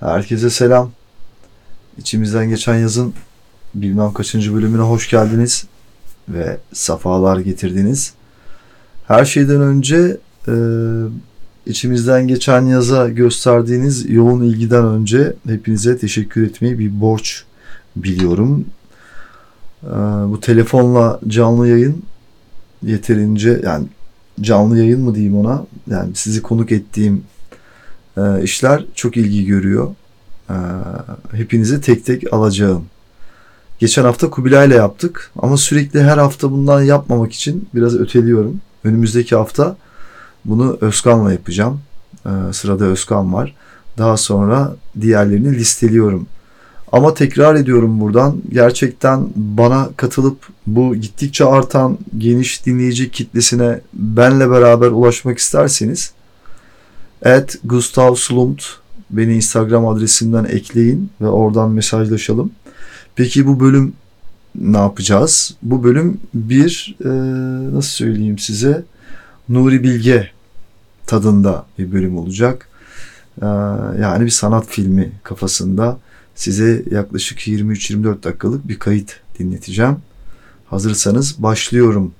Herkese selam. İçimizden geçen yazın bilmem kaçıncı bölümüne hoş geldiniz ve safalar getirdiniz. Her şeyden önce e, içimizden geçen yaza gösterdiğiniz yoğun ilgiden önce hepinize teşekkür etmeyi bir borç biliyorum. E, bu telefonla canlı yayın yeterince yani canlı yayın mı diyeyim ona yani sizi konuk ettiğim e, işler çok ilgi görüyor. E, hepinizi tek tek alacağım. Geçen hafta Kubilay'la yaptık ama sürekli her hafta bundan yapmamak için biraz öteliyorum. Önümüzdeki hafta bunu Özkan'la yapacağım. E, sırada Özkan var. Daha sonra diğerlerini listeliyorum. Ama tekrar ediyorum buradan gerçekten bana katılıp bu gittikçe artan geniş dinleyici kitlesine benle beraber ulaşmak isterseniz et Gustav Slumt beni Instagram adresimden ekleyin ve oradan mesajlaşalım. Peki bu bölüm ne yapacağız? Bu bölüm bir e, nasıl söyleyeyim size Nuri Bilge tadında bir bölüm olacak. E, yani bir sanat filmi kafasında size yaklaşık 23-24 dakikalık bir kayıt dinleteceğim. Hazırsanız başlıyorum.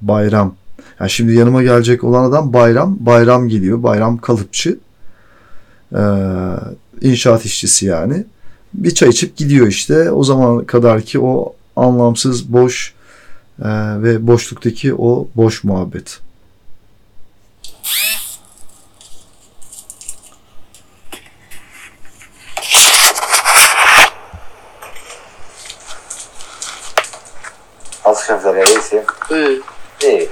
Bayram. Yani şimdi yanıma gelecek olan adam Bayram. Bayram geliyor. Bayram kalıpçı. Ee, inşaat işçisi yani. Bir çay içip gidiyor işte. O zaman kadar ki o anlamsız, boş e, ve boşluktaki o boş muhabbet. Şefler ya iyisin? İyi. İyi.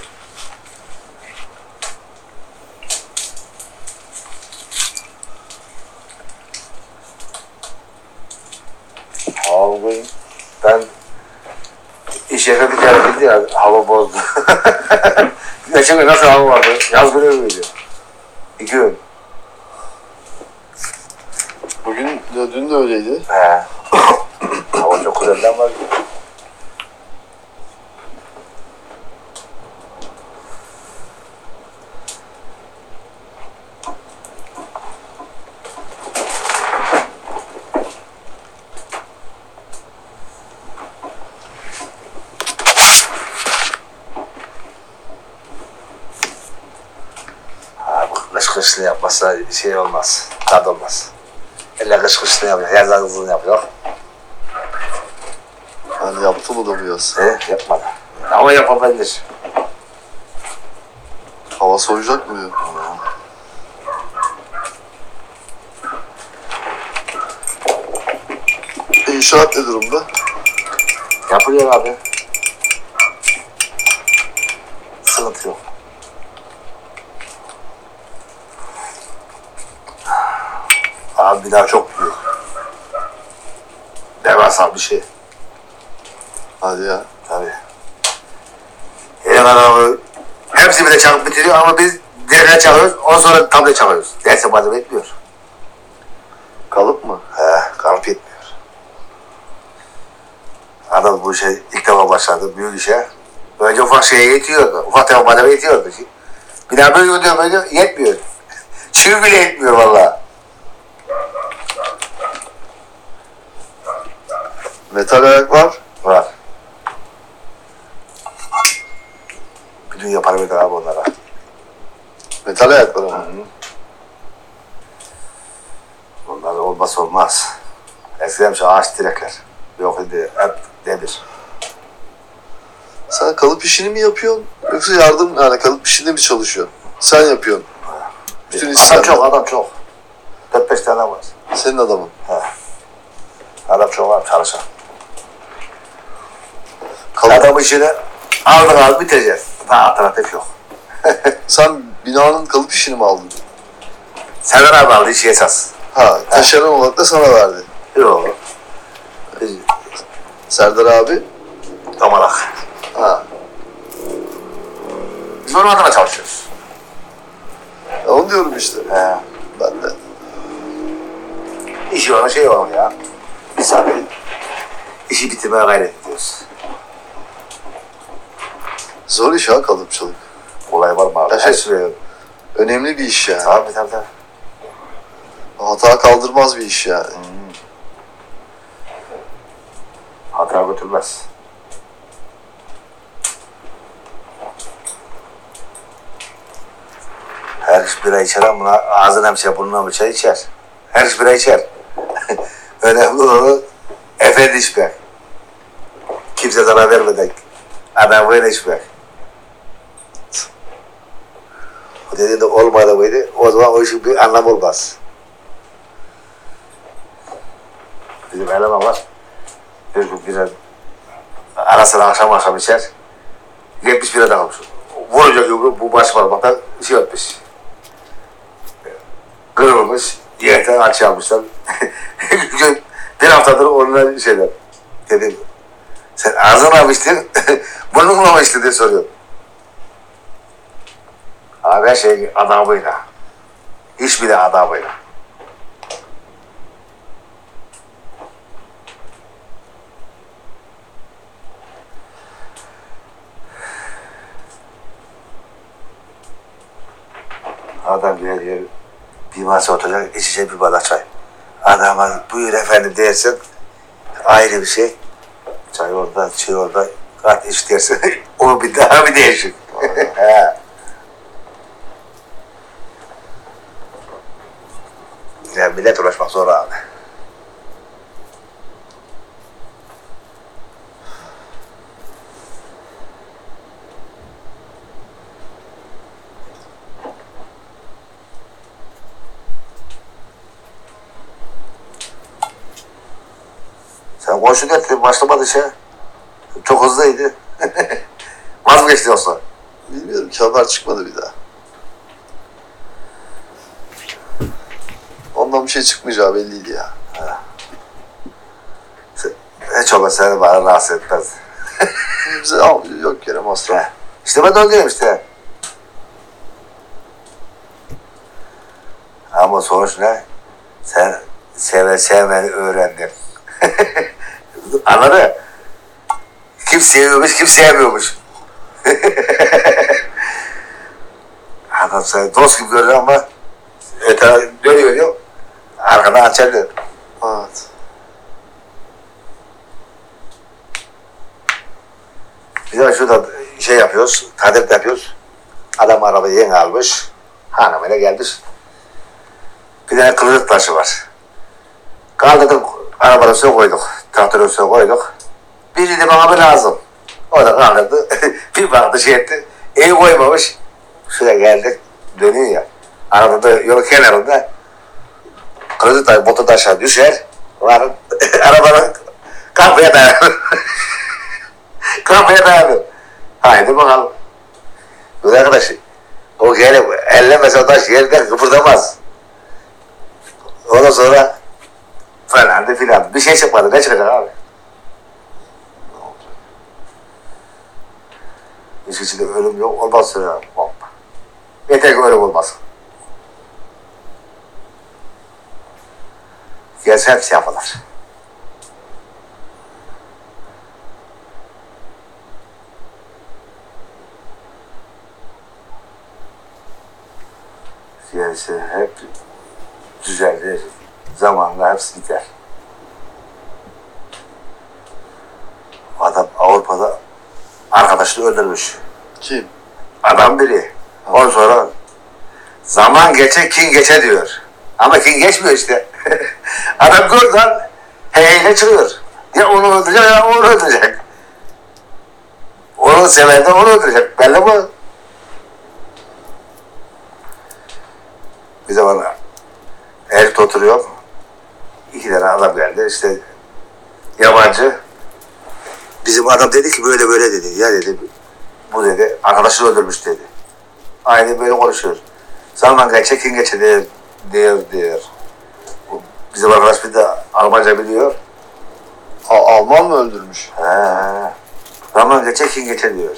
Abi ben iş yerine bir kere bildi hava bozdu. Geçen gün nasıl hava vardı? Yaz günü müydü? İki gün. Bugün de dün de öyleydi. He. hava çok güzeldi ama Ha, bu kış yapmazsa şey olmaz. Tad olmaz. Elle kış kışını yapıyor. Yaz hızını yapıyor. Ben yaptım o da bu yaz. He, yapmadı. Ama yapabilir. Hava soğuyacak mı. İnşaat ne durumda? Yapılıyor abi. Sıkıntı yok. Abi bina çok büyük. Devasa bir şey. Hadi ya. Tabii. Hemen abi. Hepsi bir de çalıp bitiriyor ama biz derine çalıyoruz. Ondan sonra tablet çalıyoruz. Derse malzeme etmiyor. Kalıp mı? He, kalıp yetmiyor. Adam bu işe ilk defa başladı, büyük işe. Önce ufak şeye yetiyordu, ufak tefek malzeme yetiyordu. Bir daha böyle ödüyor böyle yetmiyor. Çivi bile yetmiyor vallahi. Metal ayak var. Var. Bir dünya para verir abi onlara. Metal ayak var ama. Onlar olmaz olmaz. Eskiden şu ağaç direkler. Yok idi, hep demir. Sen kalıp işini mi yapıyorsun? Yoksa yardım yani kalıp işinde mi çalışıyorsun? Sen yapıyorsun. Bütün Adam çok, adam çok. Dört beş tane var. Senin adamın. Adam çok var çalışan. Kalıp, Adam işini aldın al bitireceğiz. Daha alternatif yok. sen binanın kalıp işini mi aldın? Senden abi aldı işi esas. Ha, taşeron olarak da sana verdi. Yok. Serdar abi. Damalak. Ha. Biz onun adına çalışıyoruz. Ya onu diyorum işte. He. Ben de. İşi olan şey olan ya. Biz abi işi bitirmeye gayret ediyoruz. Zor iş ha kalıpçılık. Olay var mı abi? Ya Her şey- şey. Önemli bir iş yani. Tabii tabii tabii. Hata kaldırmaz bir iş yani. Hata götürmez. Her iş bira içer ama ağzına mı çay, burnuna mı çay içer. Her iş bira içer. Önemli olan efendi içmek. Kimse zarar vermeden adam böyle içmek. O dediğinde olmadı mıydı? O zaman o işin bir anlamı olmaz. Bizim eleman var. Bir gün bira ara sıra akşam akşam içer. 70 bira dağılmış. Vuracak yumruğu bu baş parmaktan şey yapmış. Kırılmış. Yerden aç almışlar. bir haftadır onunla şeyler. Dedim sen ağzına mı içtin? Burnunla mı içtin diye soruyor. Abi her şey adabıyla. İş bile adabıyla. Adam geliyor, bir masa oturacak, içecek bir bardak çay. Adama buyur efendim dersin, ayrı bir şey. Çay orada, çay orada, kat iç dersin, o bir daha bir değişik. He. ya millet uğraşmak zor abi. Sen koşu getirdin, başlamadı şey. Çok hızlıydı. Vazgeçti yoksa. Bilmiyorum ki haber çıkmadı bir daha. Ondan bir şey çıkmayacağı belliydi ya. Hiç olmazsa seni bana rahatsız etmez. Bize al, yok yere masraf. İşte ben de işte. Ama sonuç ne? Sen seve sevmeni öğrendin. Anladın? Kim seviyormuş, kim sevmiyormuş. Adam seni dost gibi görüyor ama etrafa dönüyor diyor. Arkadan diyor. Evet. Biz de şurada şey yapıyoruz, tadilat yapıyoruz. Adam arabayı yeni almış, hanımıyla gelmiş. Bir tane kılıcık taşı var. Kaldırdık, arabanın üstüne koyduk, traktörün üstüne koyduk. Biri de bana bir lazım. O da kaldırdı, bir baktı şey etti, iyi koymamış. Şuraya geldik, dönüyor ya. Arada da yolun kenarında taşı, botu aşağı düşer. Var, arabanın kapıya dayanır. Kapıya dayanır. Haydi bakalım. Bu arkadaş o gelip ellemese o taş yerden kıpırdamaz. Ondan sonra falandı filan. Bir şey çıkmadı. Ne çıkacak abi? İş içinde ölüm yok. Olmaz. Hop. Yeter ki ölüm olmasın. Gelse hepsi yapılır. Gerisi hep düzelir. Zamanla hepsi gider. Adam Avrupa'da arkadaşını öldürmüş. Kim? Adam biri. Ondan sonra zaman geçe kin geçe diyor. Ama kin geçmiyor işte. Adam gördüğün heyeyle çıkıyor. Ya onu öldürecek ya onu öldürecek. Onu seven de onu öldürecek. Belli bu. Bir zaman Erik oturuyor. İki tane adam geldi. İşte yabancı. Bizim adam dedi ki böyle böyle dedi. Ya dedi bu dedi arkadaşını öldürmüş dedi. Aynı böyle konuşuyor. Zaman geçe kim geçe diyor, diyor, diyor. Bizim arkadaş bir de Almanca biliyor. A- Alman mı öldürmüş? He. Zaman geçe kim geçe diyor.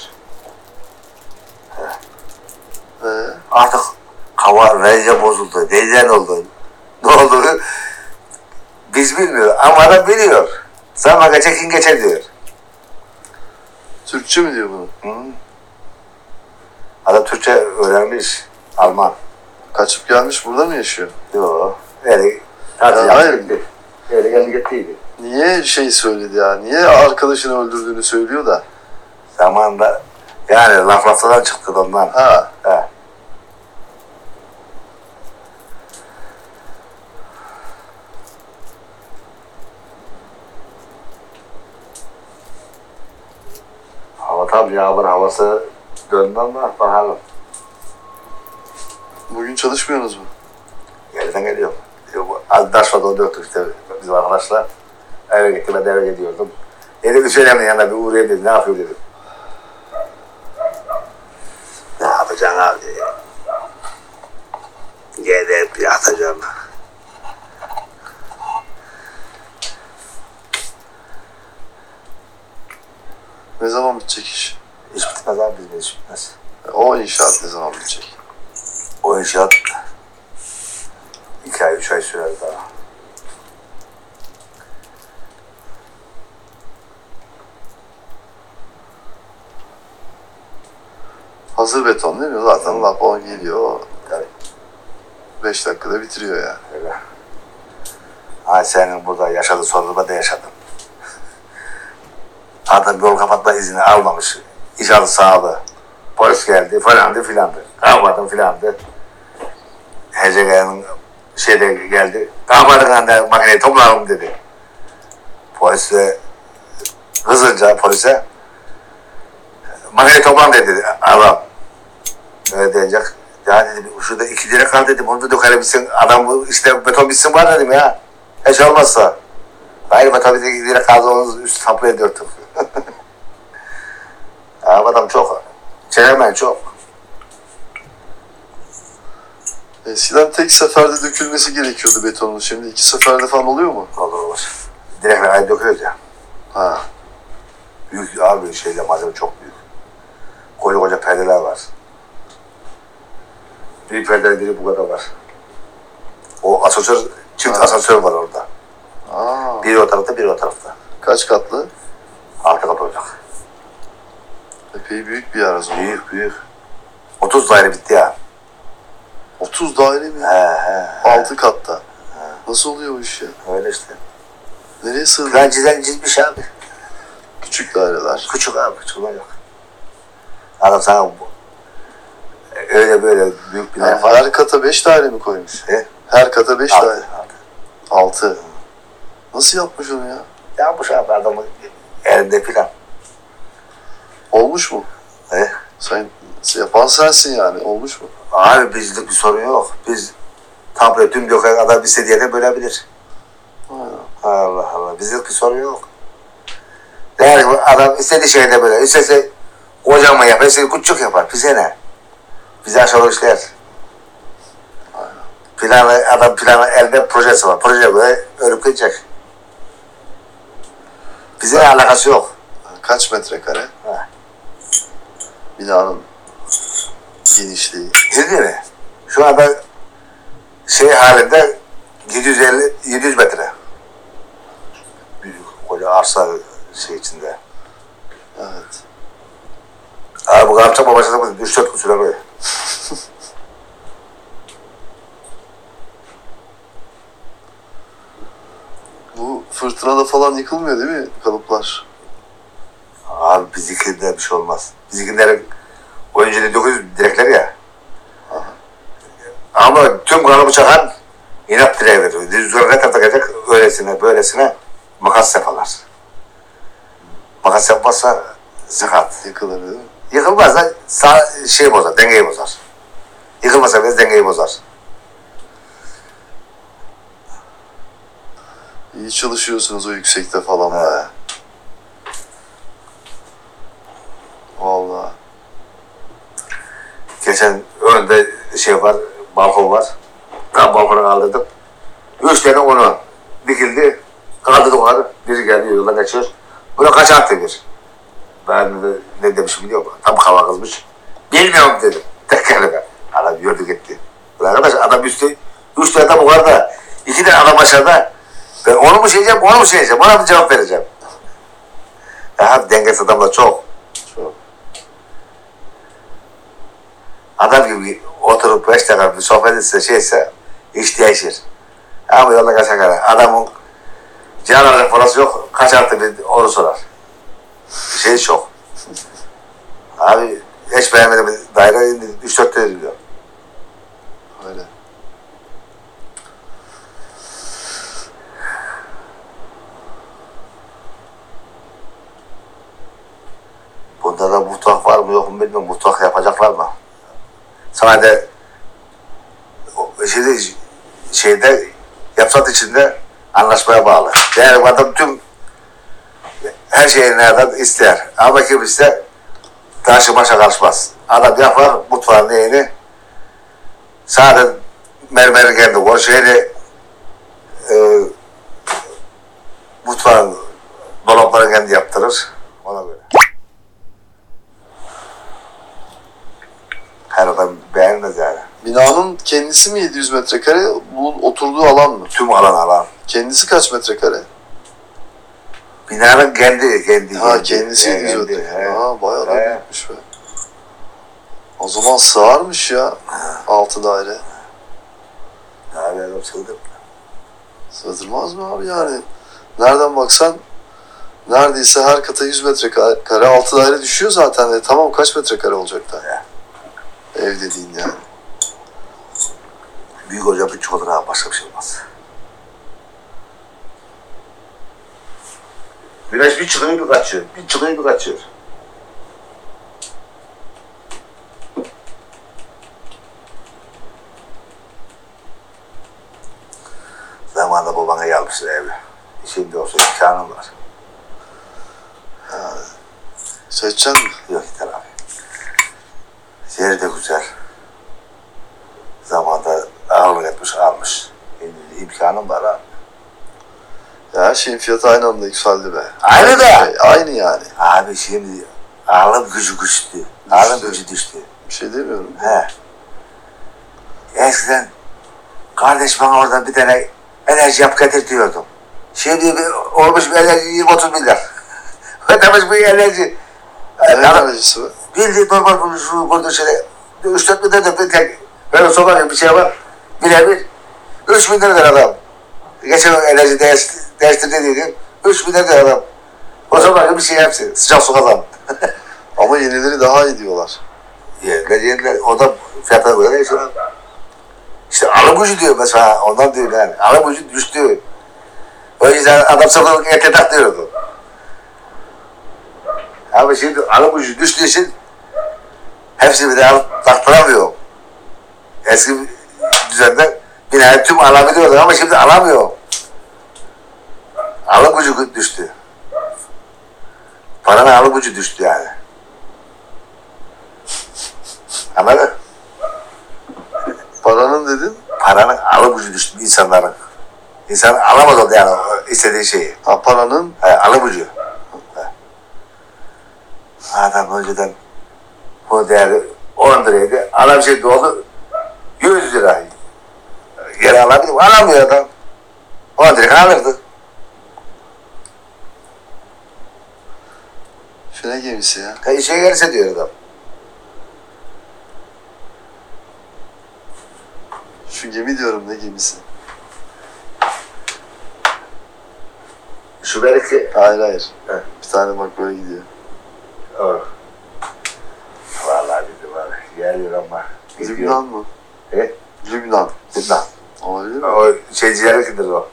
Ee, Artık hava rence bozuldu. Neden oldu? Ne oldu? Biz bilmiyoruz ama adam biliyor. Zaman geçe kim geçe diyor. Türkçe mi diyor bunu? Hı? Adam Türkçe öğrenmiş. Alman. Kaçıp gelmiş burada mı yaşıyor? Yok. Öyle tatil Ya hayır. gitti. Öyle geldi gittiydi. Niye şey söyledi ya? Niye arkadaşını öldürdüğünü söylüyor da? Zamanında yani laf laftadan çıktı da ondan. Ha. He. Hava tam yağmur havası döndü ama bakalım. Bugün çalışmıyorsunuz mu? Geriden geliyor. Az onu döktük işte bizim arkadaşlar. Eve gitti ben de eve gidiyordum. Dedim Hüseyin'in yanına bir uğrayayım dedim. Ne yapıyor dedim. Ne yapacaksın abi? Gelip yatacağım. Ne zaman bitecek iş? İş bitmez abi bizim iş bitmez. O inşaat ne zaman bitecek? O inşaat iki ay, üç ay sürer daha. Hazır beton değil mi? Zaten lapon geliyor. Tabii. 5 dakikada bitiriyor yani. Öyle. Ay senin burada yaşadığın sorunuma da yaşadım. Adam yol kapatma izni almamış. İnşaatı sağladı. Polis geldi falandı filandı. Kalmadım filandı. HCG'nin şeyde geldi. Kalmadık anda makineyi toplayalım dedi. Polis de kızınca polise makineyi toplam dedi adam. Öyle deyince ya dedim şurada iki direk kal dedim. Onu da dökebilsin. Adam işte beton bitsin var dedim ya. Hiç olmazsa. Hayır beton bitsin iki direk kaldı onu üst taplayı dörttüm. ya adam çok. Çelemen çok. Eskiden tek seferde dökülmesi gerekiyordu betonun. Şimdi iki seferde falan oluyor mu? Olur olur. Direkler ayı döküyoruz ya. Ha. Büyük abi şeyle malzeme çok büyük. Koca koca perdeler var. Büyük perdelerin biri bu kadar var. O asansör, çift Ha. asansör var orada. Aa. Biri o tarafta, biri o tarafta. Kaç katlı? Arka kat olacak. Epey büyük bir zaman. Büyük büyük. 30 daire bitti ya. 30 daire mi? He he. 6 katta. Nasıl oluyor bu iş ya? Öyle işte. Nereye sığdı? Plan çizen çizmiş abi. Küçük daireler. Küçük abi, küçük yok. Adam sana bu. Öyle böyle büyük bina Yani falan. her kata 5 daire mi koymuş? He? Her kata 5 Altı, daire. altı. 6. Nasıl yapmış onu ya? Yapmış abi adamın elinde plan. Olmuş mu? He? Sen yapan sensin yani. Olmuş mu? Abi bizlik bir sorun yok. Biz tablo tüm gökhan adam istediği yere bölebilir. Ha. Allah Allah. Bizlik bir sorun yok. Ki adam istediği şeyde böyle. İstese kocaman yapar, istediği küçük yapar. Bize ne? Bize aşağı işler. Planı, adam planı elde projesi var. Proje böyle ölüp gidecek. Bize alakası yok. Kaç metrekare? Ha. Binanın genişliği. Değil mi? Şu anda şey halinde 750 700 metre. Büyük koca arsa şey içinde. Evet. Abi bu kapçama başladı 3-4 gün süre böyle. Bu fırtınada falan yıkılmıyor değil mi kalıplar? Abi bizimkinde bir şey olmaz. Bizimkilerin oyuncu 900 direkler ya. Ama tüm kanı bıçakan inat direğe veriyor. Rüzgar ne gelecek öylesine böylesine makas yaparlar. Makas yapmazsa sakat. Yıkılır? Yıkılmaz da sağ, şey bozar, dengeyi bozar. Yıkılmasa bile dengeyi bozar. İyi çalışıyorsunuz o yüksekte falan He. Vallahi. Geçen önde şey var, balkon var. Tam balkona kaldırdım. Üç tane onu dikildi. Kaldırdım onu. Biri geldi yoldan geçiyor. Buna kaç attı bir. Ben de ne demişim biliyor musun? Tam hava kızmış. Bilmiyorum dedim. Tek kelime. Adam yürüdü gitti. Arkadaş adam üstte, üç tane adam yukarıda. iki tane adam aşağıda. Ben onu mu şeyeceğim, onu mu şeyeceğim? Ona mı cevap vereceğim? Ya dengesiz adamlar. Çok. Adam gibi oturup beş dakika bir sohbet etse şeyse iş değişir. Ama yolda kaçan kare. Adamın can alacak parası yok. Kaç attı bir onu sorar. Şey çok. Abi hiç beğenmedim. Daire 3-4 lira diyor. Öyle. Bunda da mutfak var mı yok mu bilmiyorum. Mutfak yapacaklar mı? O şeyde, şeyde yapsat içinde anlaşmaya bağlı. Yani adam tüm her şeyi nereden ister. Ama kim ister taşı başa karışmaz. Adam yapar mutfağın neyini sadece mermeri kendi o şeyini e, mutfağın dolapları kendi yaptırır. Ona göre. Her adam beğenmez yani. Binanın kendisi mi 700 metrekare? Bunun oturduğu alan mı? Tüm alan alan. Kendisi kaç metrekare? Binanın kendi, kendi. Ha kendi. kendisi He, 700 kendi, metrekare. Ha bayağı da büyükmüş be. O zaman sığarmış ya. Altı daire. Abi adam sığdı. Sığdırmaz mı abi yani? Nereden baksan neredeyse her kata 100 metrekare altı daire düşüyor zaten. E, tamam kaç metrekare olacak da? Ev dediğin yani. Büyük hoca bir olur abi başka bir şey olmaz. Güneş bir çıkıyor bir kaçıyor. Bir çıkıyor bir kaçıyor. Zamanında babana gelmiştir evi. Şimdi olsa imkanım var. Seçeceksin mi? Yok yeter abi. Yeri de güzel. Zamanda ağırlık etmiş almış. Şimdi imkanım var abi. Ya her şeyin fiyatı aynı anda yükseldi be. Aynı da. şey, Aynı yani. Abi şimdi alım gücü güçtü. Alım Düştü. gücü düştü. Bir şey demiyorum. He. Eskiden kardeş bana oradan bir tane enerji yap getir diyordum. Şimdi bir, olmuş bir enerji 20-30 milyar. Ödemiş bir enerji. Ne Adam- enerjisi var? Bildiğin normal şu burada şöyle 3-4 bin lira bir tek böyle sokak bir şey var. Birebir 3 bin lira adam. Geçen enerji değiş, değiştirdi dedim. 3 bin lira adam. O zaman bir şey yapsın. Sıcak su kazan. Ama yenileri daha iyi diyorlar. Yediler yediler. O da fiyatına göre değişiyor. İşte alım gücü diyor mesela. Ondan diyor yani. Alım gücü düştü. O yüzden adam sokak ete taklıyordu. Ama şimdi alım gücü düştüğü için hepsini bir daha taktıramıyor. Eski düzende binayı tüm alabiliyordu ama şimdi alamıyor. Gücü düştü. Paranın gücü düştü yani. Anladın? Paranın dedin, Paranın gücü düştü insanların. İnsan alamadı yani istediği şeyi. ha paranın gücü. He. Adam önceden bu değeri 10 liraydı. Adam şimdi oldu 100 lira. Geri alabilir? Alamıyor adam. 10 lira alırdı. Fine gemisi ya. E, işe gelirse diyor adam. Şu gemi diyorum ne gemisi? Şu belki Hayır hayır. He. Bir tane bak böyle gidiyor. Oh. Vallahi bildim abi. Geliyor ama. Lübnan mı? E? Lübnan. Lübnan. Olabilir mi? O şeycilerdekidir o.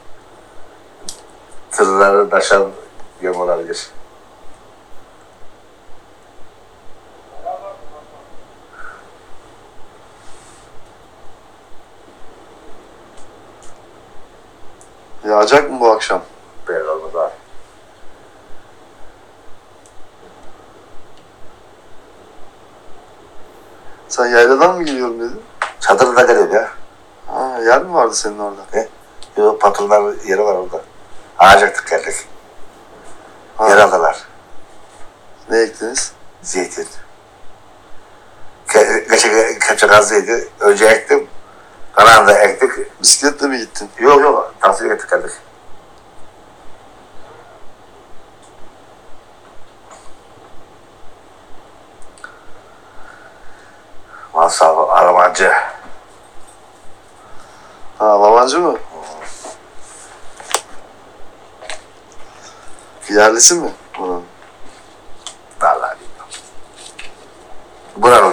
Tırları taşan gemi olabilir. Yağacak mı bu akşam? Belli olmaz abi. Sen yayladan mı geliyorum dedin? Çadırda geliyor ya. Ha, yer mi vardı senin orada? Yok patronların yeri var orada. Ağacaktık geldik. Ha, Yer aldılar. Ne ektiniz? Zeytin. Geçen kepçe gazlıydı. Önce ektim. Karanlığa ektik. Bisikletle mi gittin? Yok yok. Taksiyle gittik geldik. Masal Almancı. Ha, Almancı mı? Yerlisi mi bunun? Vallahi bilmiyorum. Buranın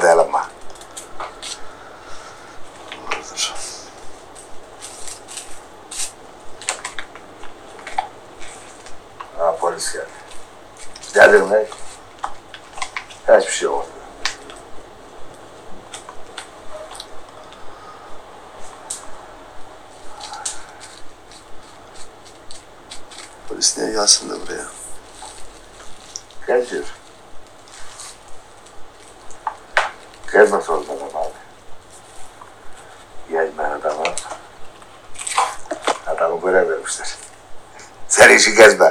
polis geldi. Geldin mi? Hiçbir şey olmadı. Polis niye gelsin de buraya? Geziyor. Gezmek zorunda adam abi. Gezmeyen adamı adamı görev vermişler. Sen işi gezme.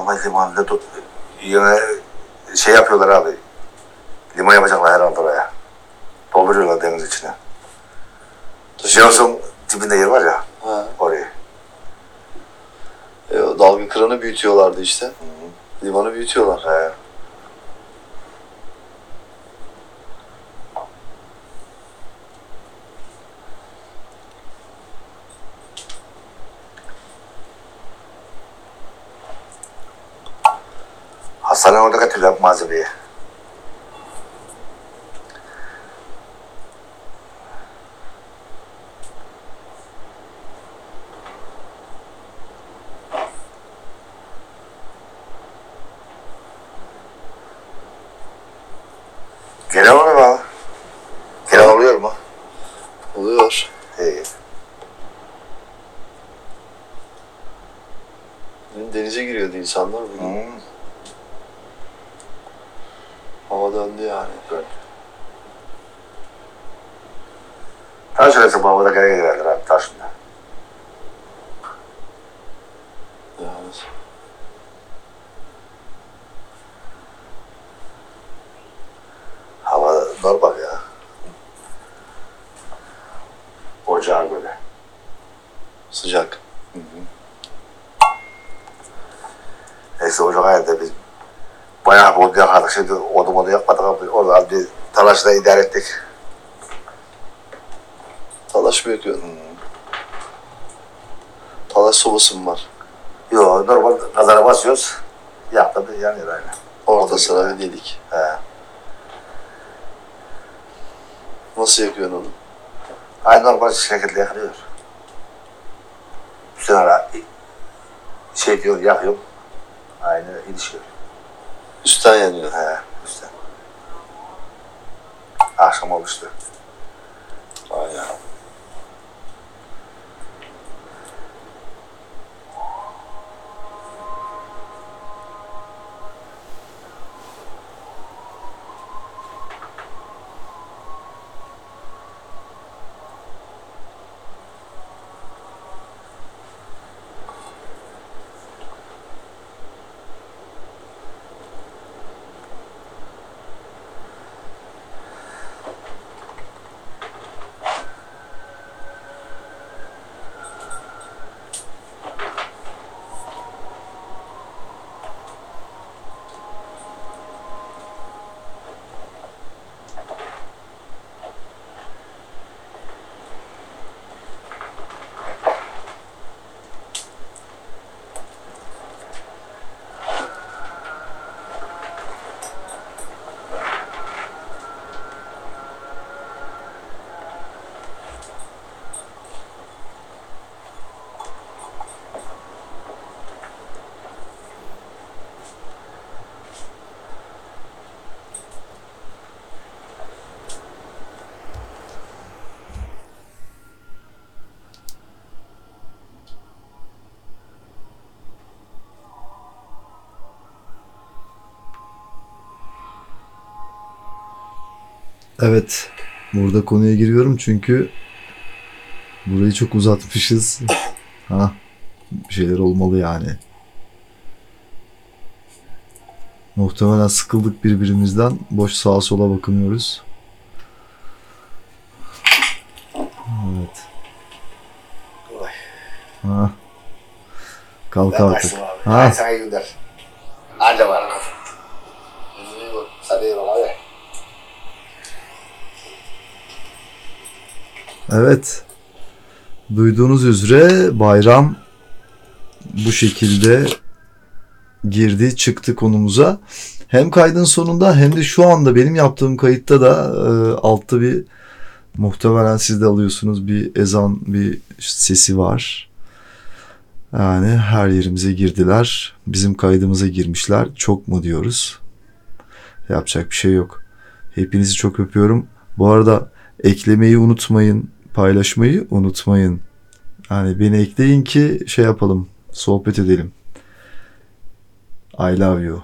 Ama limanda tut, yine şey yapıyorlar abi. Liman yapacaklar herhalde oraya. Dolduruyorlar deniz içine. Johnson dibinde yer var ya Ha. orayı. E, o dalga kıranı büyütüyorlardı işte. Limanı büyütüyorlar. He. Malzemeyi. Gelen oluyor mu abi? Gelen oluyor mu? Oluyor. İyi. Denize giriyordu insanlar bugün. Hmm. Hava döndü yani. Taş arası babada gene girerler abi taşında. Yani. Hava normal ya. Ocağı böyle. Sıcak. Neyse ocak ayında biz bayağı yakardık. Şimdi odun odun yakmadık ama orada bir talaşla idare ettik. Talaş mı yakıyordun? Talaş sobası mı var? Yo normal kazana basıyoruz. Yaktı bir yanıyor aynı. Orta Odun sıra bir delik. He. Nasıl yakıyorsun onu? Aynı normal şekilde yakılıyor. Üstüne şey diyor yakıyorum. Aynı ilişiyor. Üstten yanıyor. He, üstten. Akşam olmuştu. Aynen. Evet. Burada konuya giriyorum çünkü burayı çok uzatmışız. Ha, bir şeyler olmalı yani. Muhtemelen sıkıldık birbirimizden. Boş sağa sola bakınıyoruz. Evet. Ha. Kalk artık. Ha. Sana iyi günler. Hadi var. Hadi eyvallah abi. Evet. Duyduğunuz üzere bayram bu şekilde girdi çıktı konumuza. Hem kaydın sonunda hem de şu anda benim yaptığım kayıtta da e, altta bir muhtemelen siz de alıyorsunuz bir ezan bir sesi var. Yani her yerimize girdiler. Bizim kaydımıza girmişler. Çok mu diyoruz? Yapacak bir şey yok. Hepinizi çok öpüyorum. Bu arada eklemeyi unutmayın, paylaşmayı unutmayın. Yani beni ekleyin ki şey yapalım, sohbet edelim. I love you.